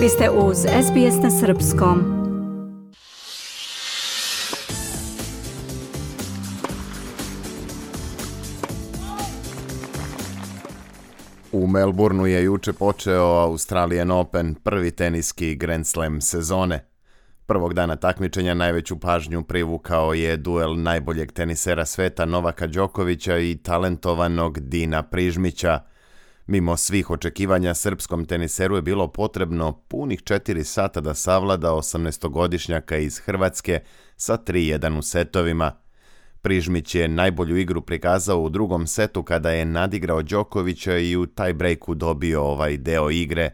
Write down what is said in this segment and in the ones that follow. Vi ste uz SBS na Srpskom. U Melbourneu je juče počeo Australian Open, prvi teniski Grand Slam sezone. Prvog dana takmičenja najveću pažnju privukao je duel najboljeg tenisera sveta Novaka Đokovića i talentovanog Dina Prižmića – Mimo svih očekivanja, srpskom teniseru je bilo potrebno punih 4 sata da savlada 18-godišnjaka iz Hrvatske sa 3-1 u setovima. Prižmić je najbolju igru prikazao u drugom setu kada je nadigrao Đokovića i u taj brejku dobio ovaj deo igre.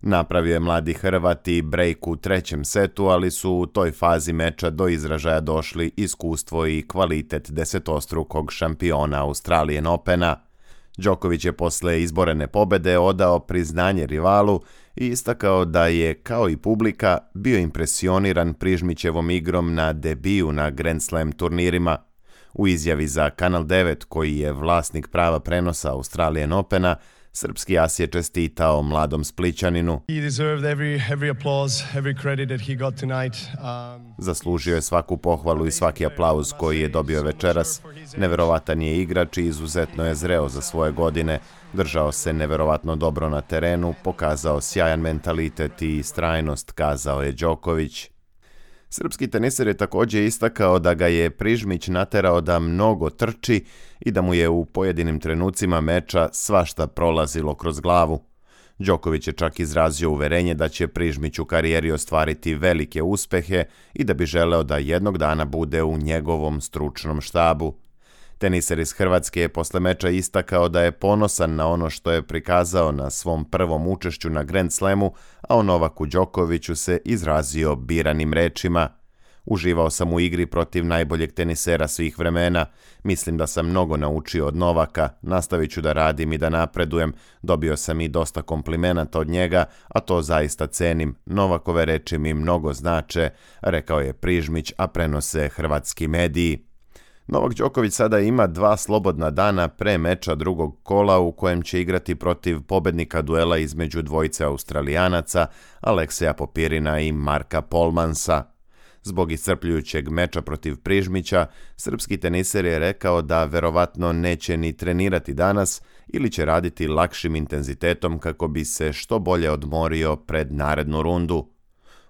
Napravio je mladi Hrvat i brejk u trećem setu, ali su u toj fazi meča do izražaja došli iskustvo i kvalitet desetostrukog šampiona Australijan Opena – Đoković je posle izborene pobede odao priznanje rivalu i istakao da je, kao i publika, bio impresioniran Prižmićevom igrom na debiju na Grand Slam turnirima. U izjavi za Kanal 9, koji je vlasnik prava prenosa Australian Opena, Srpski as je čestitao mladom Splićaninu. Zaslužio je svaku pohvalu i svaki aplauz koji je dobio večeras. Neverovatan je igrač i izuzetno je zreo za svoje godine. Držao se neverovatno dobro na terenu, pokazao sjajan mentalitet i istrajnost, kazao je Đoković. Srpski teniser je također istakao da ga je Prižmić naterao da mnogo trči i da mu je u pojedinim trenucima meča svašta prolazilo kroz glavu. Đoković je čak izrazio uverenje da će Prižmić u karijeri ostvariti velike uspehe i da bi želeo da jednog dana bude u njegovom stručnom štabu. Teniser iz Hrvatske je posle meča istakao da je ponosan na ono što je prikazao na svom prvom učešću na Grand Slamu, a o Novaku Đokoviću se izrazio biranim rečima. Uživao sam u igri protiv najboljeg tenisera svih vremena. Mislim da sam mnogo naučio od Novaka, nastavit ću da radim i da napredujem. Dobio sam i dosta komplimenata od njega, a to zaista cenim. Novakove reči mi mnogo znače, rekao je Prižmić, a prenose hrvatski mediji. Novak Đoković sada ima dva slobodna dana pre meča drugog kola u kojem će igrati protiv pobednika duela između dvojice Australijanaca Alekseja Popirina i Marka Polmansa. Zbog iscrpljujućeg meča protiv Prižmića, srpski teniser je rekao da verovatno neće ni trenirati danas ili će raditi lakšim intenzitetom kako bi se što bolje odmorio pred narednu rundu.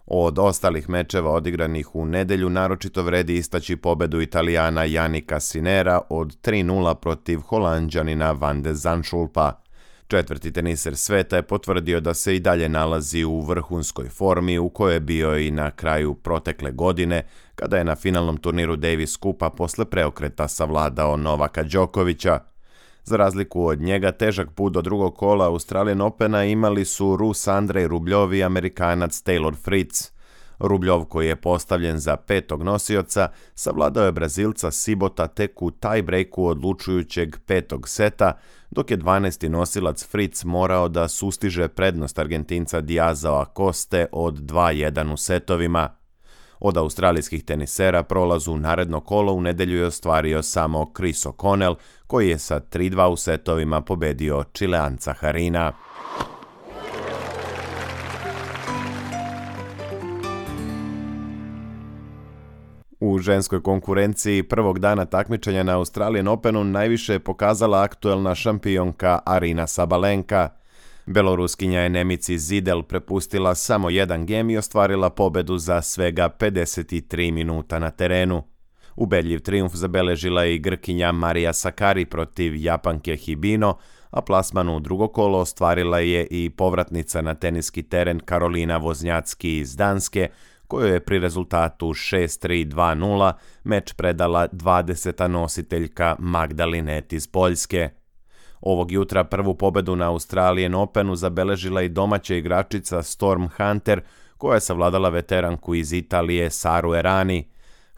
Od ostalih mečeva odigranih u nedelju naročito vredi istaći pobedu Italijana Janika Sinera od 3-0 protiv Holandjanina Van de Zanšulpa. Četvrti teniser sveta je potvrdio da se i dalje nalazi u vrhunskoj formi u kojoj je bio i na kraju protekle godine kada je na finalnom turniru Davis Kupa posle preokreta savladao Novaka Đokovića – Za razliku od njega, težak put do drugog kola Australian Opena imali su Rus Andrej Rubljov i Amerikanac Taylor Fritz. Rubljov koji je postavljen za petog nosioca savladao je Brazilca Sibota tek u tiebreaku odlučujućeg petog seta, dok je 12. nosilac Fritz morao da sustiže prednost Argentinca Diaza Acoste od 2-1 u setovima. Od australijskih tenisera prolazu u naredno kolo u nedelju je ostvario samo Chris O'Connell, koji je sa 3-2 u setovima pobedio Čileanca Harina. U ženskoj konkurenciji prvog dana takmičenja na Australian Openu najviše je pokazala aktuelna šampionka Arina Sabalenka – Beloruskinja je Nemici Zidel prepustila samo jedan gem i ostvarila pobedu za svega 53 minuta na terenu. Ubedljiv trijumf zabeležila je i Grkinja Marija Sakari protiv Japanke Hibino, a plasman u drugo kolo ostvarila je i povratnica na teniski teren Karolina Voznjacki iz Danske, kojoj je pri rezultatu 6-3-2-0 meč predala 20. nositeljka Magdalinet iz Poljske – Ovog jutra prvu pobedu na Australijan Openu zabeležila i domaća igračica Storm Hunter koja je savladala veteranku iz Italije Saru Erani.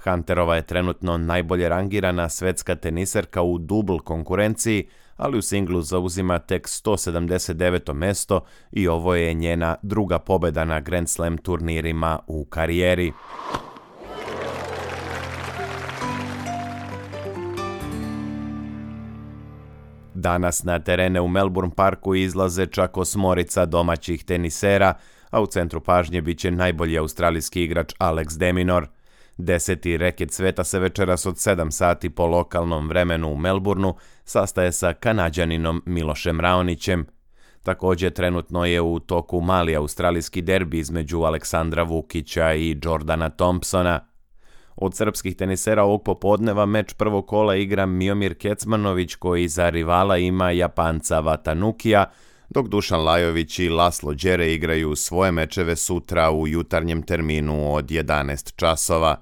Hunterova je trenutno najbolje rangirana svetska teniserka u dubl konkurenciji, ali u singlu zauzima tek 179. mesto i ovo je njena druga pobeda na Grand Slam turnirima u karijeri. Danas na terene u Melbourne Parku izlaze čak osmorica domaćih tenisera, a u centru pažnje bit će najbolji australijski igrač Alex Deminor. Deseti reket sveta se večeras od 7 sati po lokalnom vremenu u Melbourneu sastaje sa kanadjaninom Milošem Raonićem. Takođe, trenutno je u toku mali australijski derbi između Aleksandra Vukića i Jordana Thompsona – Od srpskih tenisera ovog popodneva meč prvog kola igra Miomir Kecmanović koji za rivala ima Japanca Vatanukija, dok Dušan Lajović i Laslo Đere igraju svoje mečeve sutra u jutarnjem terminu od 11 časova.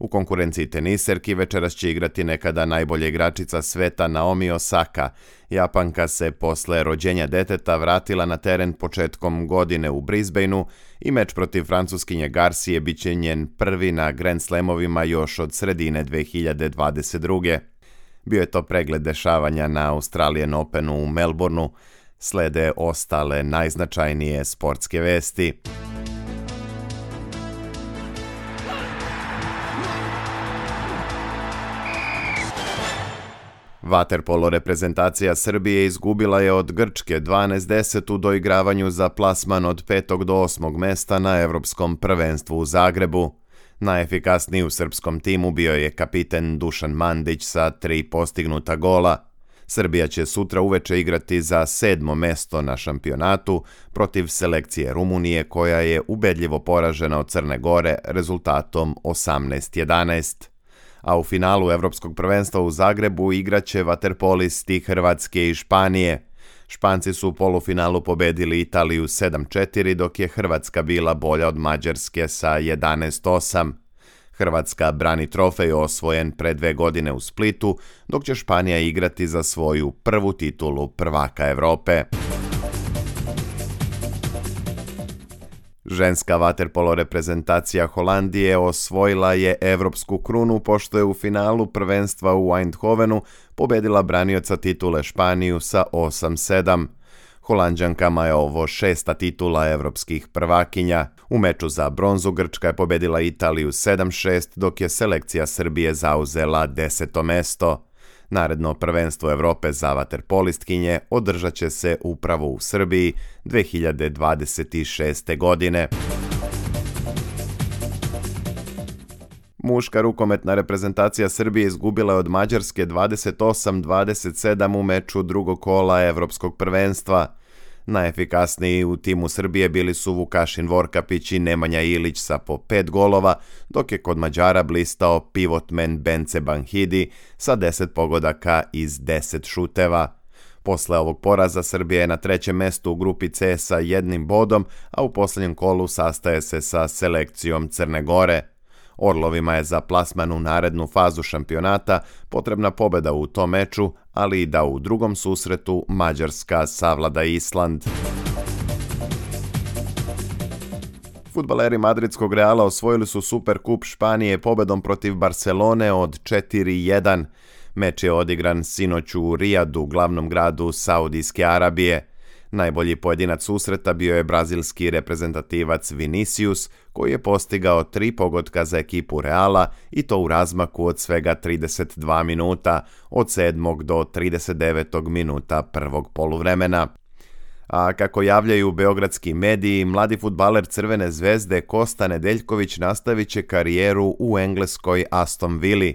U konkurenciji teniserki večeras će igrati nekada najbolja igračica sveta Naomi Osaka. Japanka se posle rođenja deteta vratila na teren početkom godine u Brisbaneu i meč protiv francuskinje Garcije biće njen prvi na Grand Slamovima još od sredine 2022. Bio je to pregled dešavanja na Australijan Openu u Melbourneu. Slede ostale najznačajnije sportske vesti. Vaterpolo reprezentacija Srbije izgubila je od Grčke 12-10 u doigravanju za plasman od 5. do 8. mesta na Evropskom prvenstvu u Zagrebu. Najefikasniji u srpskom timu bio je kapiten Dušan Mandić sa tri postignuta gola. Srbija će sutra uveče igrati za sedmo mesto na šampionatu protiv selekcije Rumunije koja je ubedljivo poražena od Crne Gore rezultatom 18-11 a u finalu Evropskog prvenstva u Zagrebu igraće vaterpolisti Hrvatske i Španije. Španci su u polufinalu pobedili Italiju 7-4, dok je Hrvatska bila bolja od Mađarske sa 11-8. Hrvatska brani trofej osvojen pre dve godine u Splitu, dok će Španija igrati za svoju prvu titulu prvaka Evrope. Ženska vaterpolo reprezentacija Holandije osvojila je evropsku krunu pošto je u finalu prvenstva u Eindhovenu pobedila branioca titule Španiju sa 8-7. Holanđankama je ovo šesta titula evropskih prvakinja. U meču za bronzu Grčka je pobedila Italiju 7-6, dok je selekcija Srbije zauzela deseto mesto. Naredno prvenstvo Evrope za vaterpolistkinje održat će se upravo u Srbiji 2026. godine. Muška rukometna reprezentacija Srbije izgubila je od Mađarske 28-27 u meču drugog kola Evropskog prvenstva. Najefikasniji u timu Srbije bili su Vukašin Vorkapić i Nemanja Ilić sa po pet golova, dok je kod Mađara blistao pivotmen Bence Banhidi sa 10 pogodaka iz 10 šuteva. Posle ovog poraza Srbija je na trećem mestu u grupi C sa jednim bodom, a u poslednjem kolu sastaje se sa selekcijom Crne Gore. Orlovima je za plasman u narednu fazu šampionata potrebna pobeda u tom meču, ali i da u drugom susretu Mađarska savlada Island. Futbaleri Madridskog Reala osvojili su Superkup Španije pobedom protiv Barcelone od 4-1. Meč je odigran sinoć u Rijadu, glavnom gradu Saudijske Arabije. Najbolji pojedinac susreta bio je brazilski reprezentativac Vinicius, koji je postigao tri pogotka za ekipu Reala i to u razmaku od svega 32 minuta, od 7. do 39. minuta prvog poluvremena. A kako javljaju beogradski mediji, mladi futbaler Crvene zvezde Kosta Nedeljković nastavit će karijeru u engleskoj Aston Villa.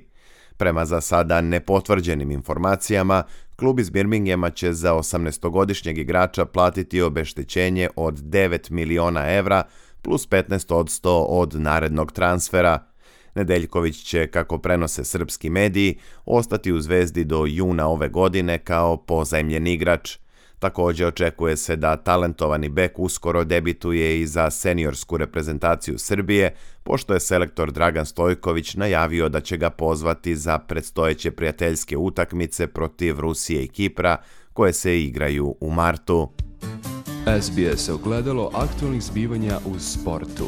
Prema za sada nepotvrđenim informacijama, Klub iz Birminghema će za 18-godišnjeg igrača platiti obeštećenje od 9 miliona evra plus 15% od narednog transfera. Nedeljković će, kako prenose srpski mediji, ostati u zvezdi do juna ove godine kao pozajmljen igrač – Takođe očekuje se da talentovani bek uskoro debituje i za seniorsku reprezentaciju Srbije, pošto je selektor Dragan Stojković najavio da će ga pozvati za predstojeće prijateljske utakmice protiv Rusije i Kipra, koje se igraju u martu. SBS ogledalo aktualnih zbivanja u sportu.